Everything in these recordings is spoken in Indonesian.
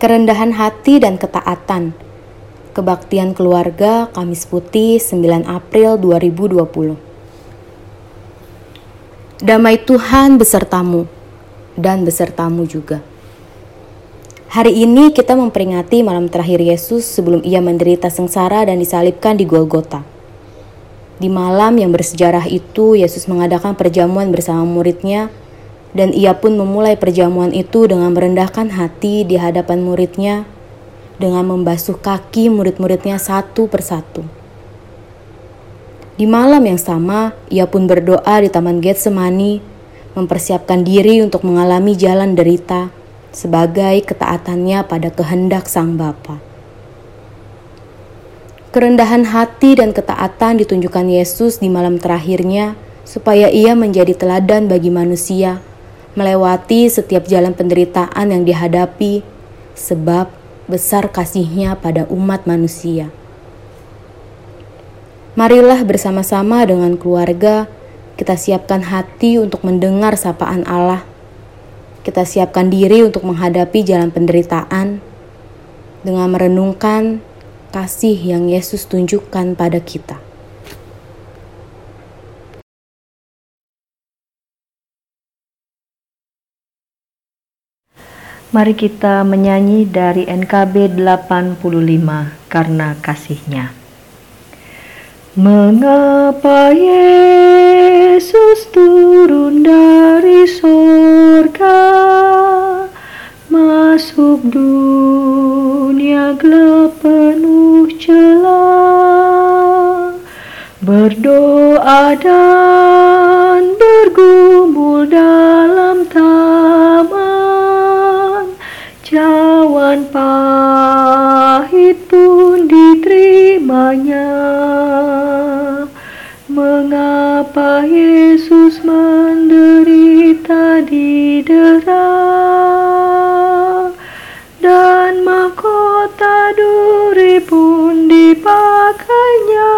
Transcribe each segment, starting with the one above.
kerendahan hati dan ketaatan. Kebaktian keluarga Kamis Putih 9 April 2020. Damai Tuhan besertamu dan besertamu juga. Hari ini kita memperingati malam terakhir Yesus sebelum ia menderita sengsara dan disalibkan di Golgota. Di malam yang bersejarah itu, Yesus mengadakan perjamuan bersama muridnya dan ia pun memulai perjamuan itu dengan merendahkan hati di hadapan muridnya, dengan membasuh kaki murid-muridnya satu persatu. Di malam yang sama, ia pun berdoa di Taman Getsemani, mempersiapkan diri untuk mengalami jalan derita sebagai ketaatannya pada kehendak Sang Bapa. Kerendahan hati dan ketaatan ditunjukkan Yesus di malam terakhirnya supaya ia menjadi teladan bagi manusia melewati setiap jalan penderitaan yang dihadapi, sebab besar kasihnya pada umat manusia. Marilah bersama-sama dengan keluarga kita siapkan hati untuk mendengar sapaan Allah. Kita siapkan diri untuk menghadapi jalan penderitaan dengan merenungkan kasih yang Yesus tunjukkan pada kita. Mari kita menyanyi dari NKB 85 karena kasihnya. Mengapa Yesus turun dari surga masuk dunia gelap penuh celah berdoa dan bergumul dalam Cawan pahit pun diterimanya. Mengapa Yesus menderita di dera? Dan mahkota duri pun dipakainya.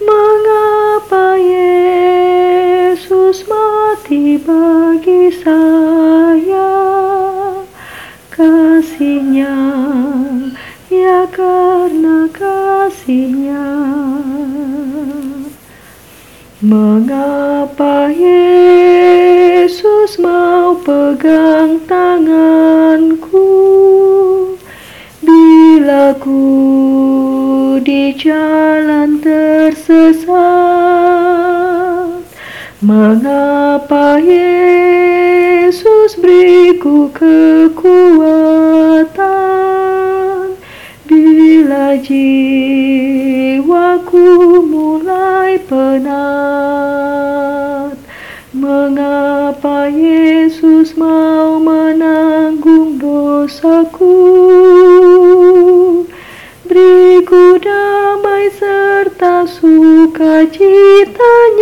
Mengapa Yesus mati bagi saya kasihnya. Mengapa Yesus mau pegang tanganku? Bila ku di jalan tersesat mengapa Yesus beriku kekuatan jiwaku mulai penat. Mengapa Yesus mau menanggung dosaku? Beriku damai serta sukacitanya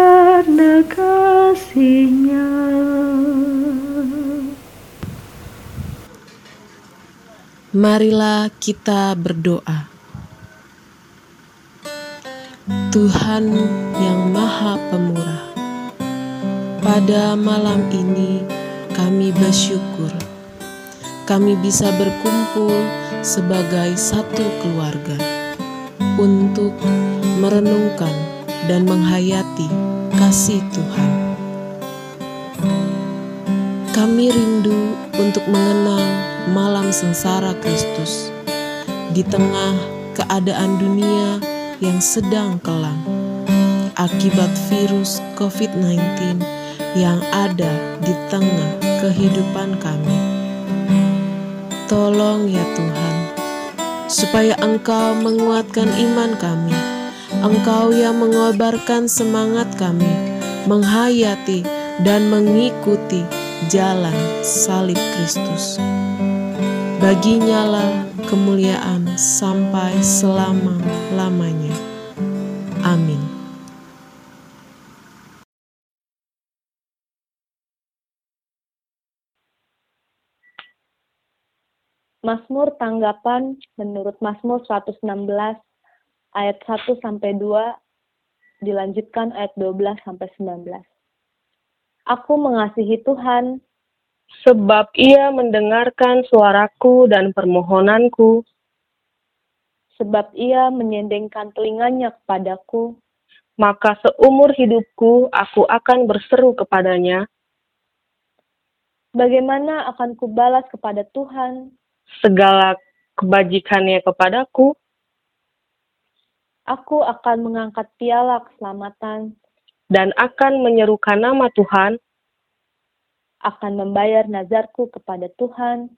karena kasihnya Marilah kita berdoa. Tuhan yang Maha Pemurah, pada malam ini kami bersyukur kami bisa berkumpul sebagai satu keluarga untuk merenungkan dan menghayati kasih Tuhan. Kami rindu untuk mengenang malam sengsara Kristus di tengah keadaan dunia yang sedang kelam akibat virus COVID-19 yang ada di tengah kehidupan kami. Tolong ya Tuhan, supaya Engkau menguatkan iman kami. Engkau yang mengobarkan semangat kami, menghayati dan mengikuti jalan salib Kristus. Baginya lah kemuliaan sampai selama-lamanya. Amin. Mazmur tanggapan menurut Mazmur 116 ayat 1 sampai 2 dilanjutkan ayat 12 sampai 19. Aku mengasihi Tuhan sebab ia mendengarkan suaraku dan permohonanku, sebab ia menyendengkan telinganya kepadaku. maka seumur hidupku aku akan berseru kepadanya, Bagaimana akan kubalas kepada Tuhan? segala kebajikannya kepadaku, Aku akan mengangkat piala keselamatan, dan akan menyerukan nama Tuhan. Akan membayar nazarku kepada Tuhan,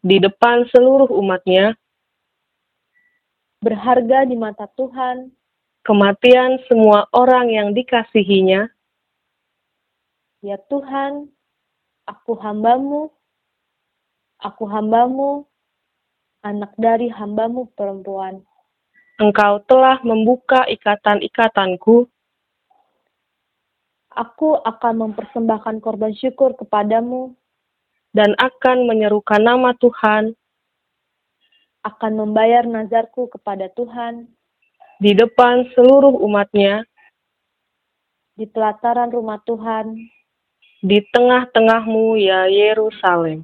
di depan seluruh umatnya, berharga di mata Tuhan, kematian semua orang yang dikasihinya, ya Tuhan, aku hambamu, aku hambamu, anak dari hambamu perempuan. Engkau telah membuka ikatan-ikatanku, Aku akan mempersembahkan korban syukur kepadamu, dan akan menyerukan nama Tuhan. Akan membayar nazarku kepada Tuhan. Di depan seluruh umatnya, di pelataran rumah Tuhan, di tengah-tengahmu ya Yerusalem.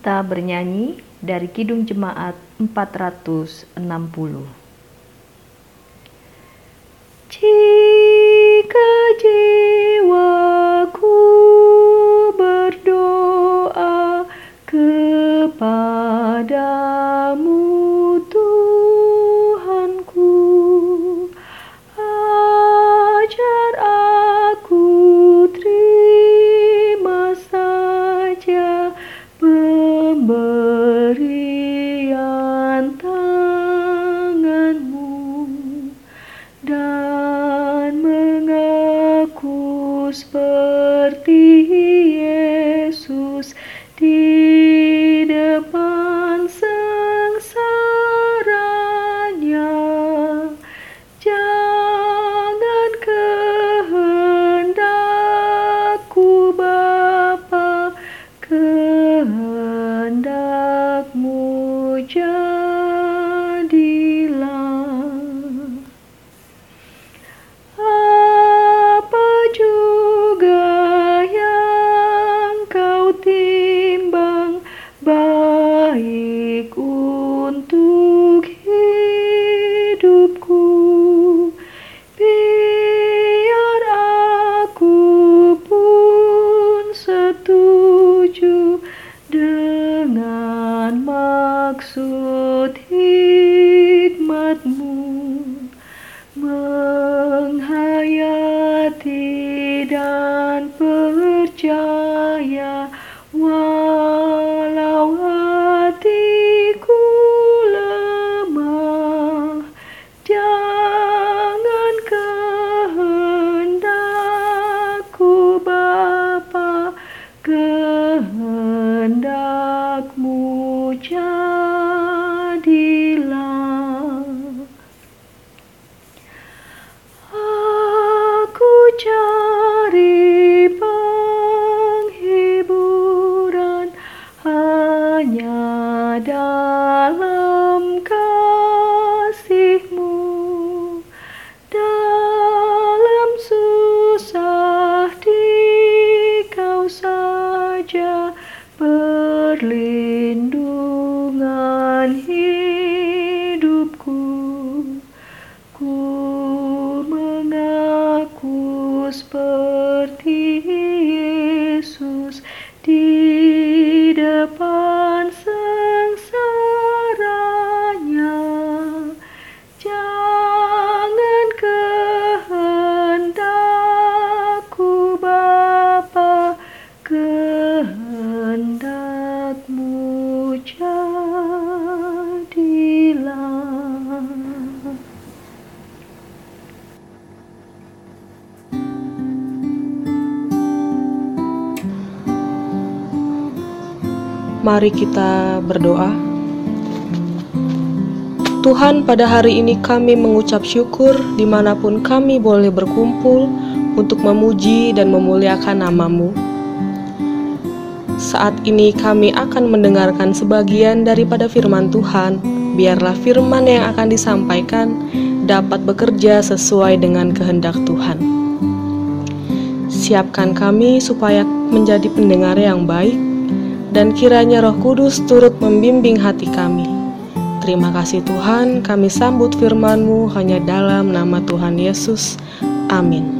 Kita bernyanyi dari Kidung Jemaat 460. Jika jiwaku berdoa kepadamu Mari kita berdoa. Tuhan, pada hari ini kami mengucap syukur di mana pun kami boleh berkumpul untuk memuji dan memuliakan namamu. Saat ini kami akan mendengarkan sebagian daripada firman Tuhan. Biarlah firman yang akan disampaikan dapat bekerja sesuai dengan kehendak Tuhan. Siapkan kami supaya menjadi pendengar yang baik, dan kiranya Roh Kudus turut membimbing hati kami Terima kasih Tuhan, kami sambut firman-Mu hanya dalam nama Tuhan Yesus. Amin.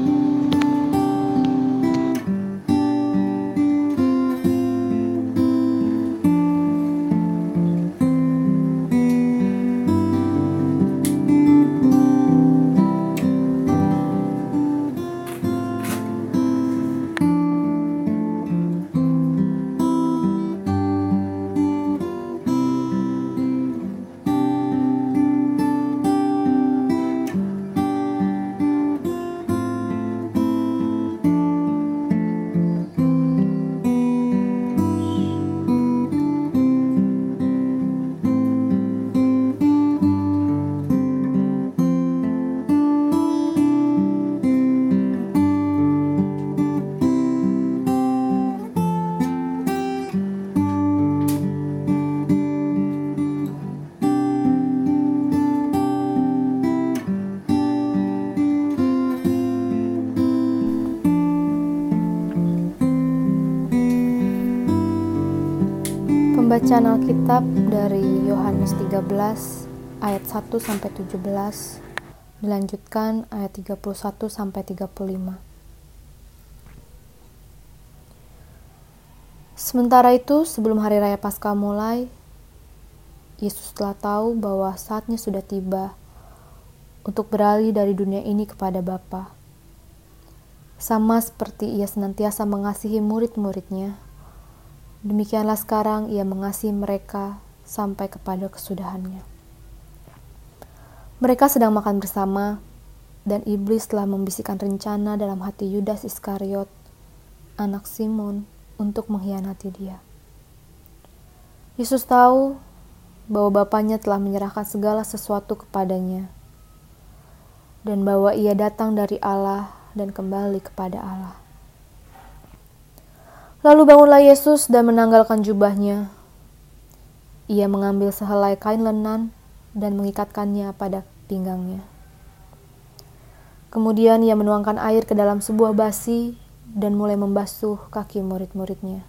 Pembacaan Alkitab dari Yohanes 13 ayat 1 sampai 17 dilanjutkan ayat 31 sampai 35. Sementara itu, sebelum hari raya Paskah mulai, Yesus telah tahu bahwa saatnya sudah tiba untuk beralih dari dunia ini kepada Bapa. Sama seperti ia senantiasa mengasihi murid-muridnya, Demikianlah sekarang ia mengasihi mereka sampai kepada kesudahannya. Mereka sedang makan bersama, dan iblis telah membisikkan rencana dalam hati Yudas Iskariot, anak Simon, untuk mengkhianati dia. Yesus tahu bahwa Bapaknya telah menyerahkan segala sesuatu kepadanya, dan bahwa ia datang dari Allah dan kembali kepada Allah. Lalu bangunlah Yesus dan menanggalkan jubahnya. Ia mengambil sehelai kain lenan dan mengikatkannya pada pinggangnya. Kemudian ia menuangkan air ke dalam sebuah basi dan mulai membasuh kaki murid-muridnya.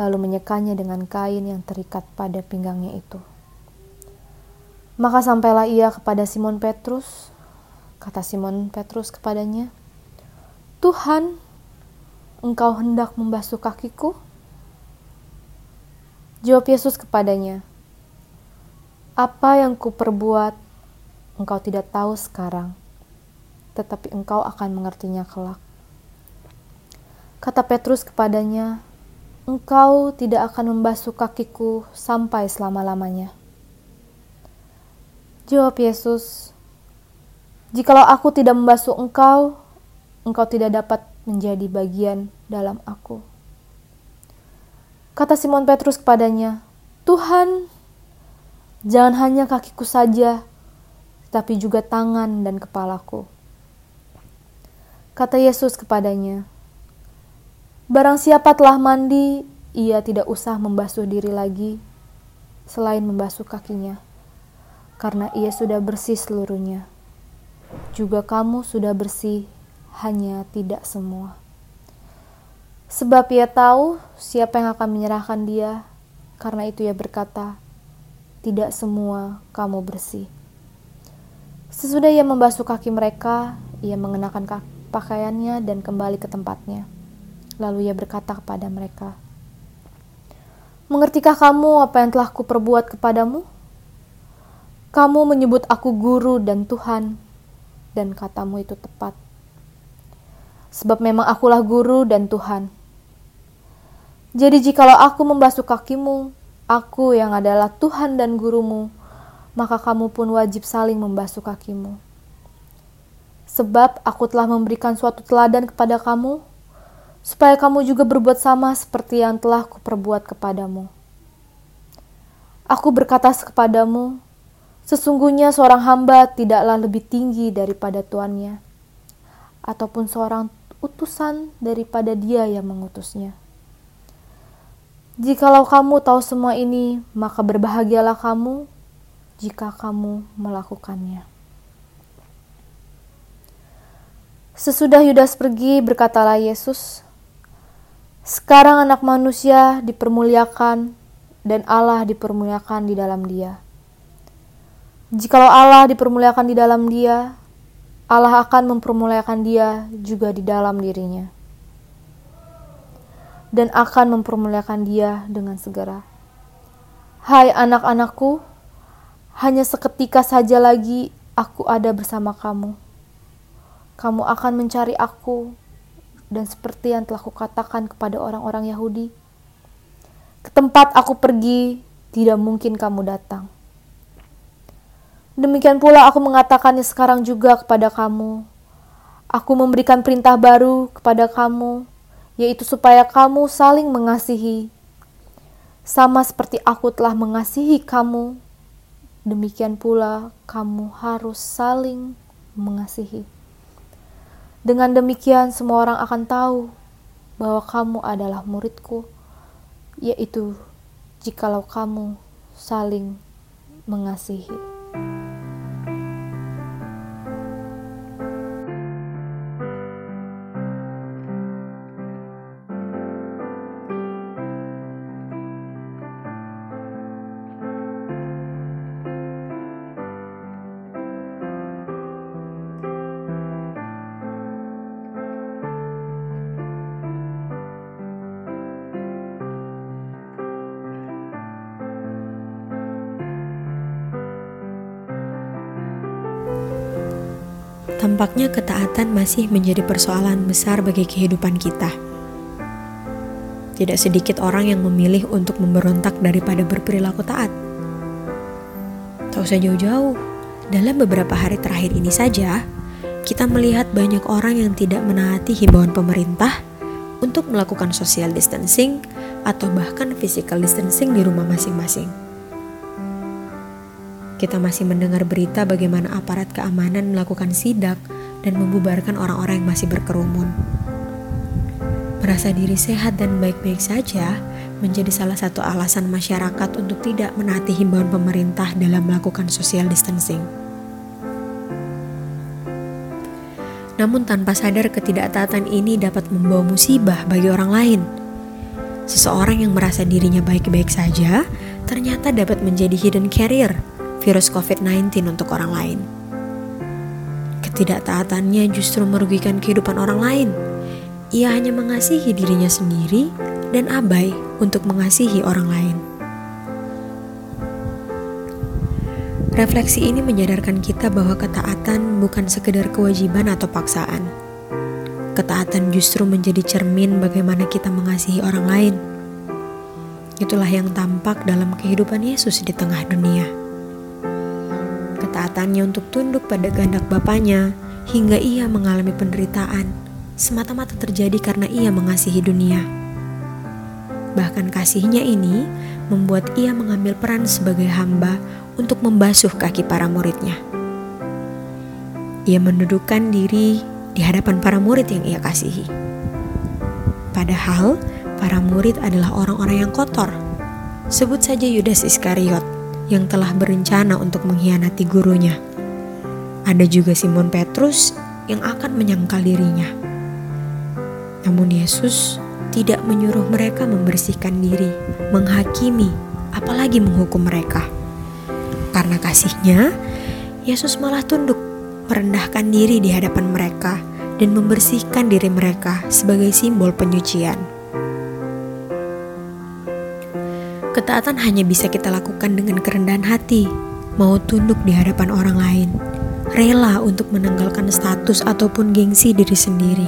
Lalu menyekanya dengan kain yang terikat pada pinggangnya itu. Maka sampailah ia kepada Simon Petrus. Kata Simon Petrus kepadanya, "Tuhan, engkau hendak membasuh kakiku? Jawab Yesus kepadanya, Apa yang kuperbuat, engkau tidak tahu sekarang, tetapi engkau akan mengertinya kelak. Kata Petrus kepadanya, Engkau tidak akan membasuh kakiku sampai selama-lamanya. Jawab Yesus, Jikalau aku tidak membasuh engkau, engkau tidak dapat menjadi bagian dalam aku. Kata Simon Petrus kepadanya, Tuhan, jangan hanya kakiku saja, tapi juga tangan dan kepalaku. Kata Yesus kepadanya, Barang siapa telah mandi, ia tidak usah membasuh diri lagi, selain membasuh kakinya, karena ia sudah bersih seluruhnya. Juga kamu sudah bersih, hanya tidak semua. Sebab ia tahu siapa yang akan menyerahkan dia, karena itu ia berkata, "Tidak semua kamu bersih." Sesudah ia membasuh kaki mereka, ia mengenakan pakaiannya dan kembali ke tempatnya. Lalu ia berkata kepada mereka, "Mengertikah kamu apa yang telah kuperbuat kepadamu? Kamu menyebut aku guru dan Tuhan, dan katamu itu tepat sebab memang akulah guru dan Tuhan. Jadi jikalau aku membasuh kakimu, aku yang adalah Tuhan dan gurumu, maka kamu pun wajib saling membasuh kakimu. Sebab aku telah memberikan suatu teladan kepada kamu, supaya kamu juga berbuat sama seperti yang telah kuperbuat kepadamu. Aku berkata kepadamu, Sesungguhnya seorang hamba tidaklah lebih tinggi daripada tuannya, ataupun seorang utusan daripada dia yang mengutusnya. Jikalau kamu tahu semua ini, maka berbahagialah kamu jika kamu melakukannya. Sesudah Yudas pergi, berkatalah Yesus, "Sekarang Anak Manusia dipermuliakan, dan Allah dipermuliakan di dalam Dia." Jikalau Allah dipermuliakan di dalam dia, Allah akan mempermuliakan dia juga di dalam dirinya. Dan akan mempermuliakan dia dengan segera. Hai anak-anakku, hanya seketika saja lagi aku ada bersama kamu. Kamu akan mencari aku, dan seperti yang telah kukatakan kepada orang-orang Yahudi, ke tempat aku pergi, tidak mungkin kamu datang. Demikian pula aku mengatakannya sekarang juga kepada kamu. Aku memberikan perintah baru kepada kamu, yaitu supaya kamu saling mengasihi. Sama seperti aku telah mengasihi kamu, demikian pula kamu harus saling mengasihi. Dengan demikian semua orang akan tahu bahwa kamu adalah muridku, yaitu jikalau kamu saling mengasihi. Tampaknya ketaatan masih menjadi persoalan besar bagi kehidupan kita. Tidak sedikit orang yang memilih untuk memberontak daripada berperilaku taat. Tak usah jauh-jauh, dalam beberapa hari terakhir ini saja, kita melihat banyak orang yang tidak menaati himbauan pemerintah untuk melakukan social distancing atau bahkan physical distancing di rumah masing-masing. Kita masih mendengar berita bagaimana aparat keamanan melakukan sidak dan membubarkan orang-orang yang masih berkerumun. Merasa diri sehat dan baik-baik saja menjadi salah satu alasan masyarakat untuk tidak menaati himbauan pemerintah dalam melakukan social distancing. Namun tanpa sadar ketidaktaatan ini dapat membawa musibah bagi orang lain. Seseorang yang merasa dirinya baik-baik saja ternyata dapat menjadi hidden carrier virus COVID-19 untuk orang lain. Ketidaktaatannya justru merugikan kehidupan orang lain. Ia hanya mengasihi dirinya sendiri dan abai untuk mengasihi orang lain. Refleksi ini menyadarkan kita bahwa ketaatan bukan sekedar kewajiban atau paksaan. Ketaatan justru menjadi cermin bagaimana kita mengasihi orang lain. Itulah yang tampak dalam kehidupan Yesus di tengah dunia ketaatannya untuk tunduk pada kehendak Bapaknya hingga ia mengalami penderitaan semata-mata terjadi karena ia mengasihi dunia. Bahkan kasihnya ini membuat ia mengambil peran sebagai hamba untuk membasuh kaki para muridnya. Ia mendudukkan diri di hadapan para murid yang ia kasihi. Padahal para murid adalah orang-orang yang kotor. Sebut saja Yudas Iskariot yang telah berencana untuk mengkhianati gurunya. Ada juga Simon Petrus yang akan menyangkal dirinya. Namun Yesus tidak menyuruh mereka membersihkan diri, menghakimi, apalagi menghukum mereka. Karena kasihnya, Yesus malah tunduk, merendahkan diri di hadapan mereka dan membersihkan diri mereka sebagai simbol penyucian. Ketaatan hanya bisa kita lakukan dengan kerendahan hati, mau tunduk di hadapan orang lain, rela untuk menanggalkan status ataupun gengsi diri sendiri,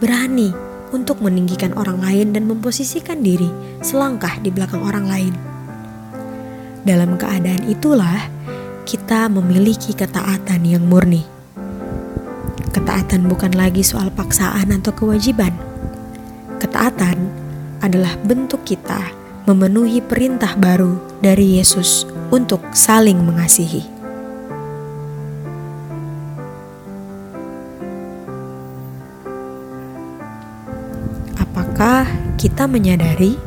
berani untuk meninggikan orang lain dan memposisikan diri selangkah di belakang orang lain. Dalam keadaan itulah kita memiliki ketaatan yang murni. Ketaatan bukan lagi soal paksaan atau kewajiban. Ketaatan adalah bentuk kita memenuhi perintah baru dari Yesus untuk saling mengasihi. Apakah kita menyadari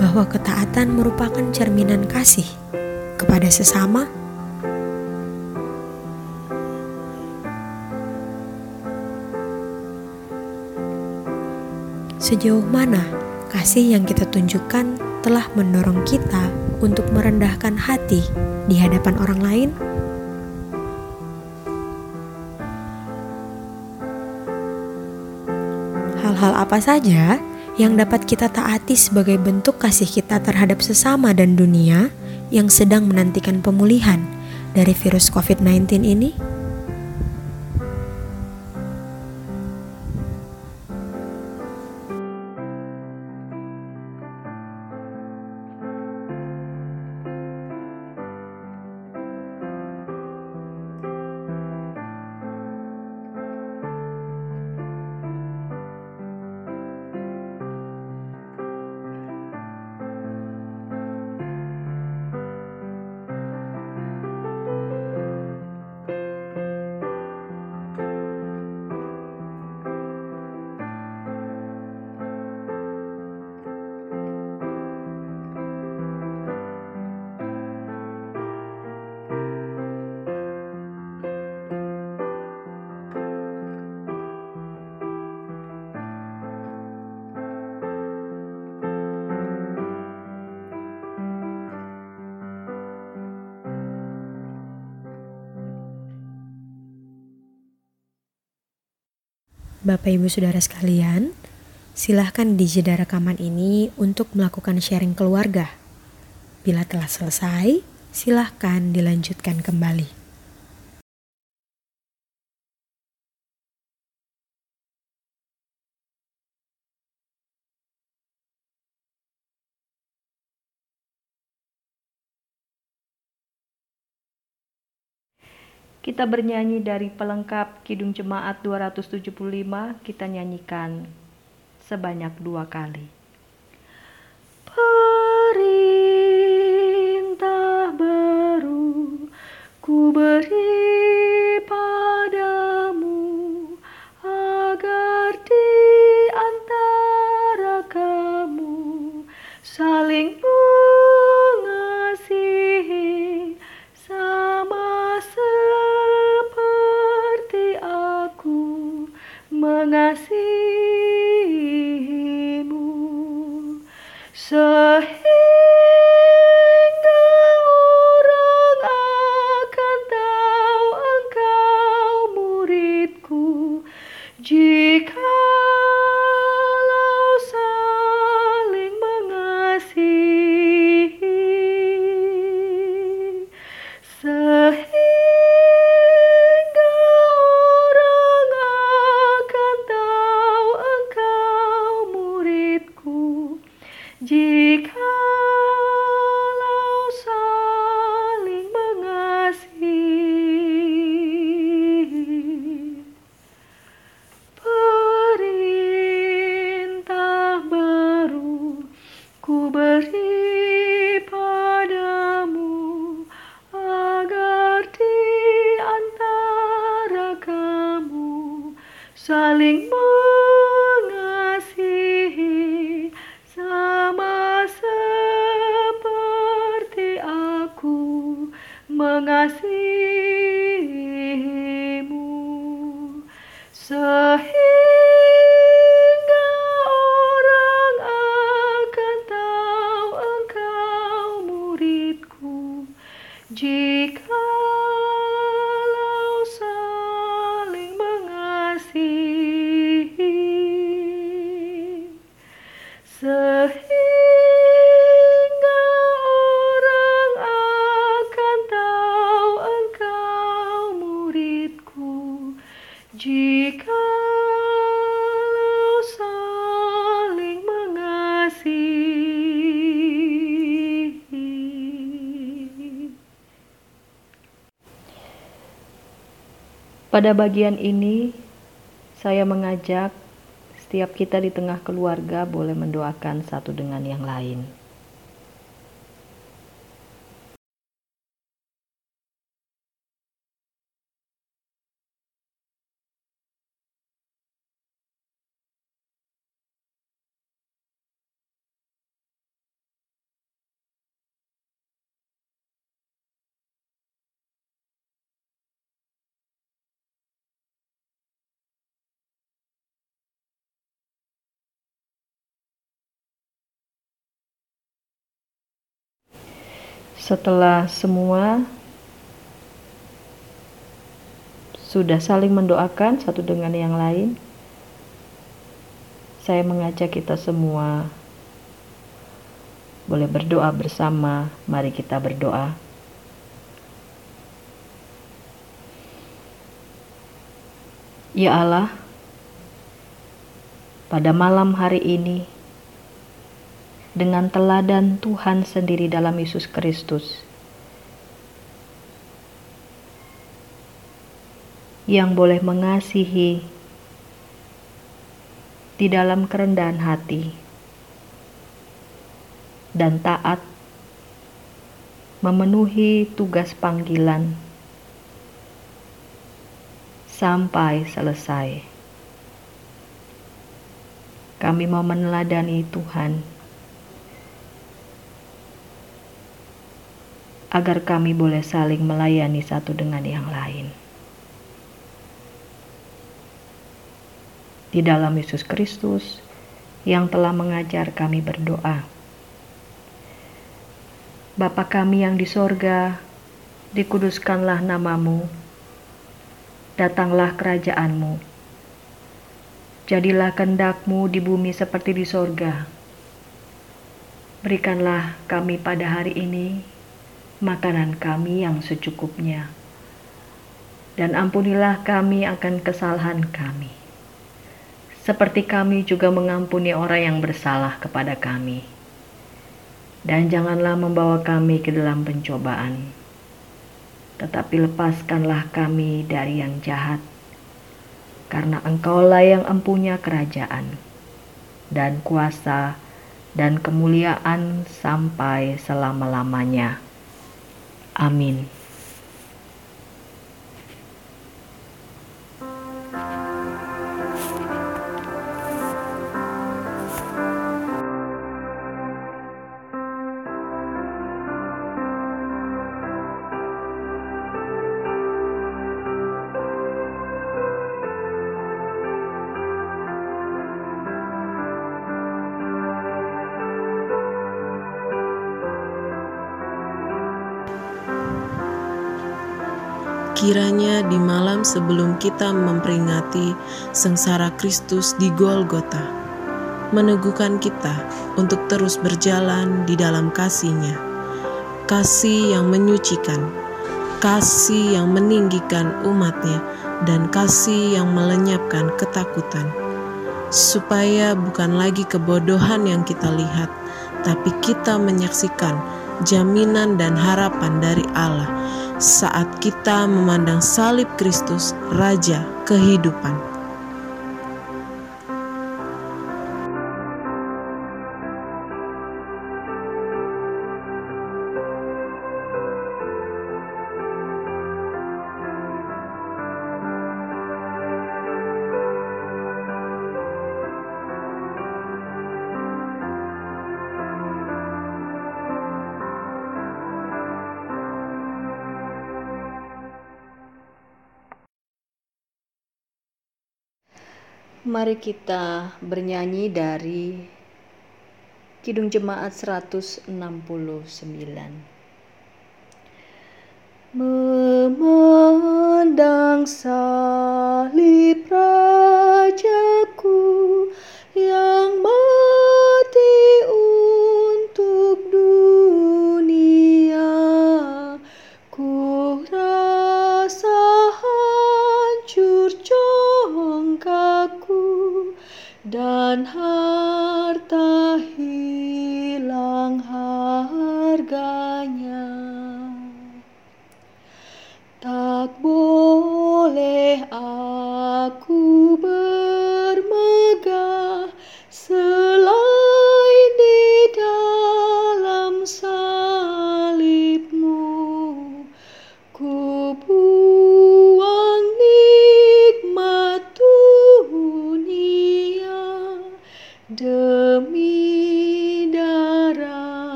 bahwa ketaatan merupakan cerminan kasih kepada sesama? Sejauh mana kasih yang kita tunjukkan telah mendorong kita untuk merendahkan hati di hadapan orang lain? Hal-hal apa saja yang dapat kita taati sebagai bentuk kasih kita terhadap sesama dan dunia yang sedang menantikan pemulihan dari virus COVID-19 ini? Bapak Ibu Saudara sekalian, silahkan di jeda rekaman ini untuk melakukan sharing keluarga. Bila telah selesai, silahkan dilanjutkan kembali. Kita bernyanyi dari pelengkap Kidung Jemaat 275, kita nyanyikan sebanyak dua kali. Perintah baru ku beri Pada bagian ini, saya mengajak setiap kita di tengah keluarga boleh mendoakan satu dengan yang lain. Setelah semua sudah saling mendoakan satu dengan yang lain, saya mengajak kita semua boleh berdoa bersama. Mari kita berdoa. Ya Allah, pada malam hari ini, dengan teladan Tuhan sendiri dalam Yesus Kristus, yang boleh mengasihi di dalam kerendahan hati dan taat memenuhi tugas panggilan sampai selesai. Kami mau meneladani Tuhan agar kami boleh saling melayani satu dengan yang lain. Di dalam Yesus Kristus yang telah mengajar kami berdoa. Bapa kami yang di sorga, dikuduskanlah namamu, datanglah kerajaanmu. Jadilah kendakmu di bumi seperti di sorga. Berikanlah kami pada hari ini makanan kami yang secukupnya. Dan ampunilah kami akan kesalahan kami. Seperti kami juga mengampuni orang yang bersalah kepada kami. Dan janganlah membawa kami ke dalam pencobaan tetapi lepaskanlah kami dari yang jahat, karena Engkaulah yang empunya kerajaan dan kuasa dan kemuliaan sampai selama-lamanya. Amin. Kiranya di malam sebelum kita memperingati sengsara Kristus di Golgota, meneguhkan kita untuk terus berjalan di dalam kasih-Nya. Kasih yang menyucikan, kasih yang meninggikan umatnya, dan kasih yang melenyapkan ketakutan. Supaya bukan lagi kebodohan yang kita lihat, tapi kita menyaksikan jaminan dan harapan dari Allah saat kita memandang salib Kristus, Raja kehidupan. Mari kita bernyanyi dari Kidung Jemaat 169. Memandang salib rajaku dan harta hilang harganya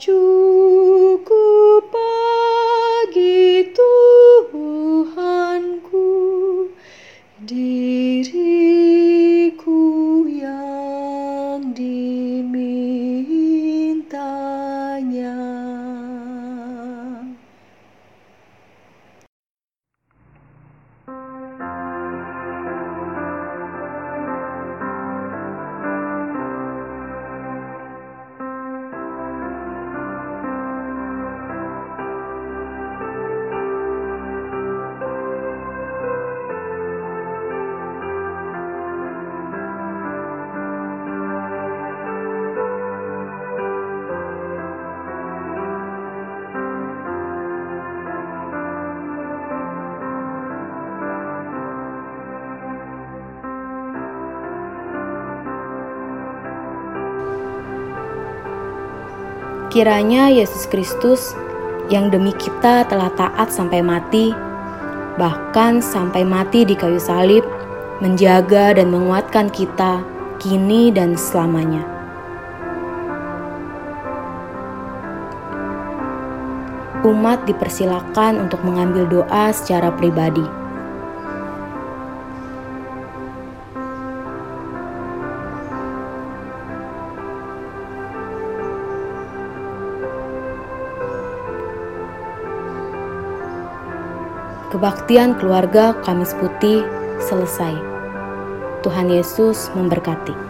tak Kiranya Yesus Kristus yang demi kita telah taat sampai mati, bahkan sampai mati di kayu salib, menjaga dan menguatkan kita kini dan selamanya. Umat dipersilakan untuk mengambil doa secara pribadi. Kebaktian keluarga Kamis Putih selesai. Tuhan Yesus memberkati.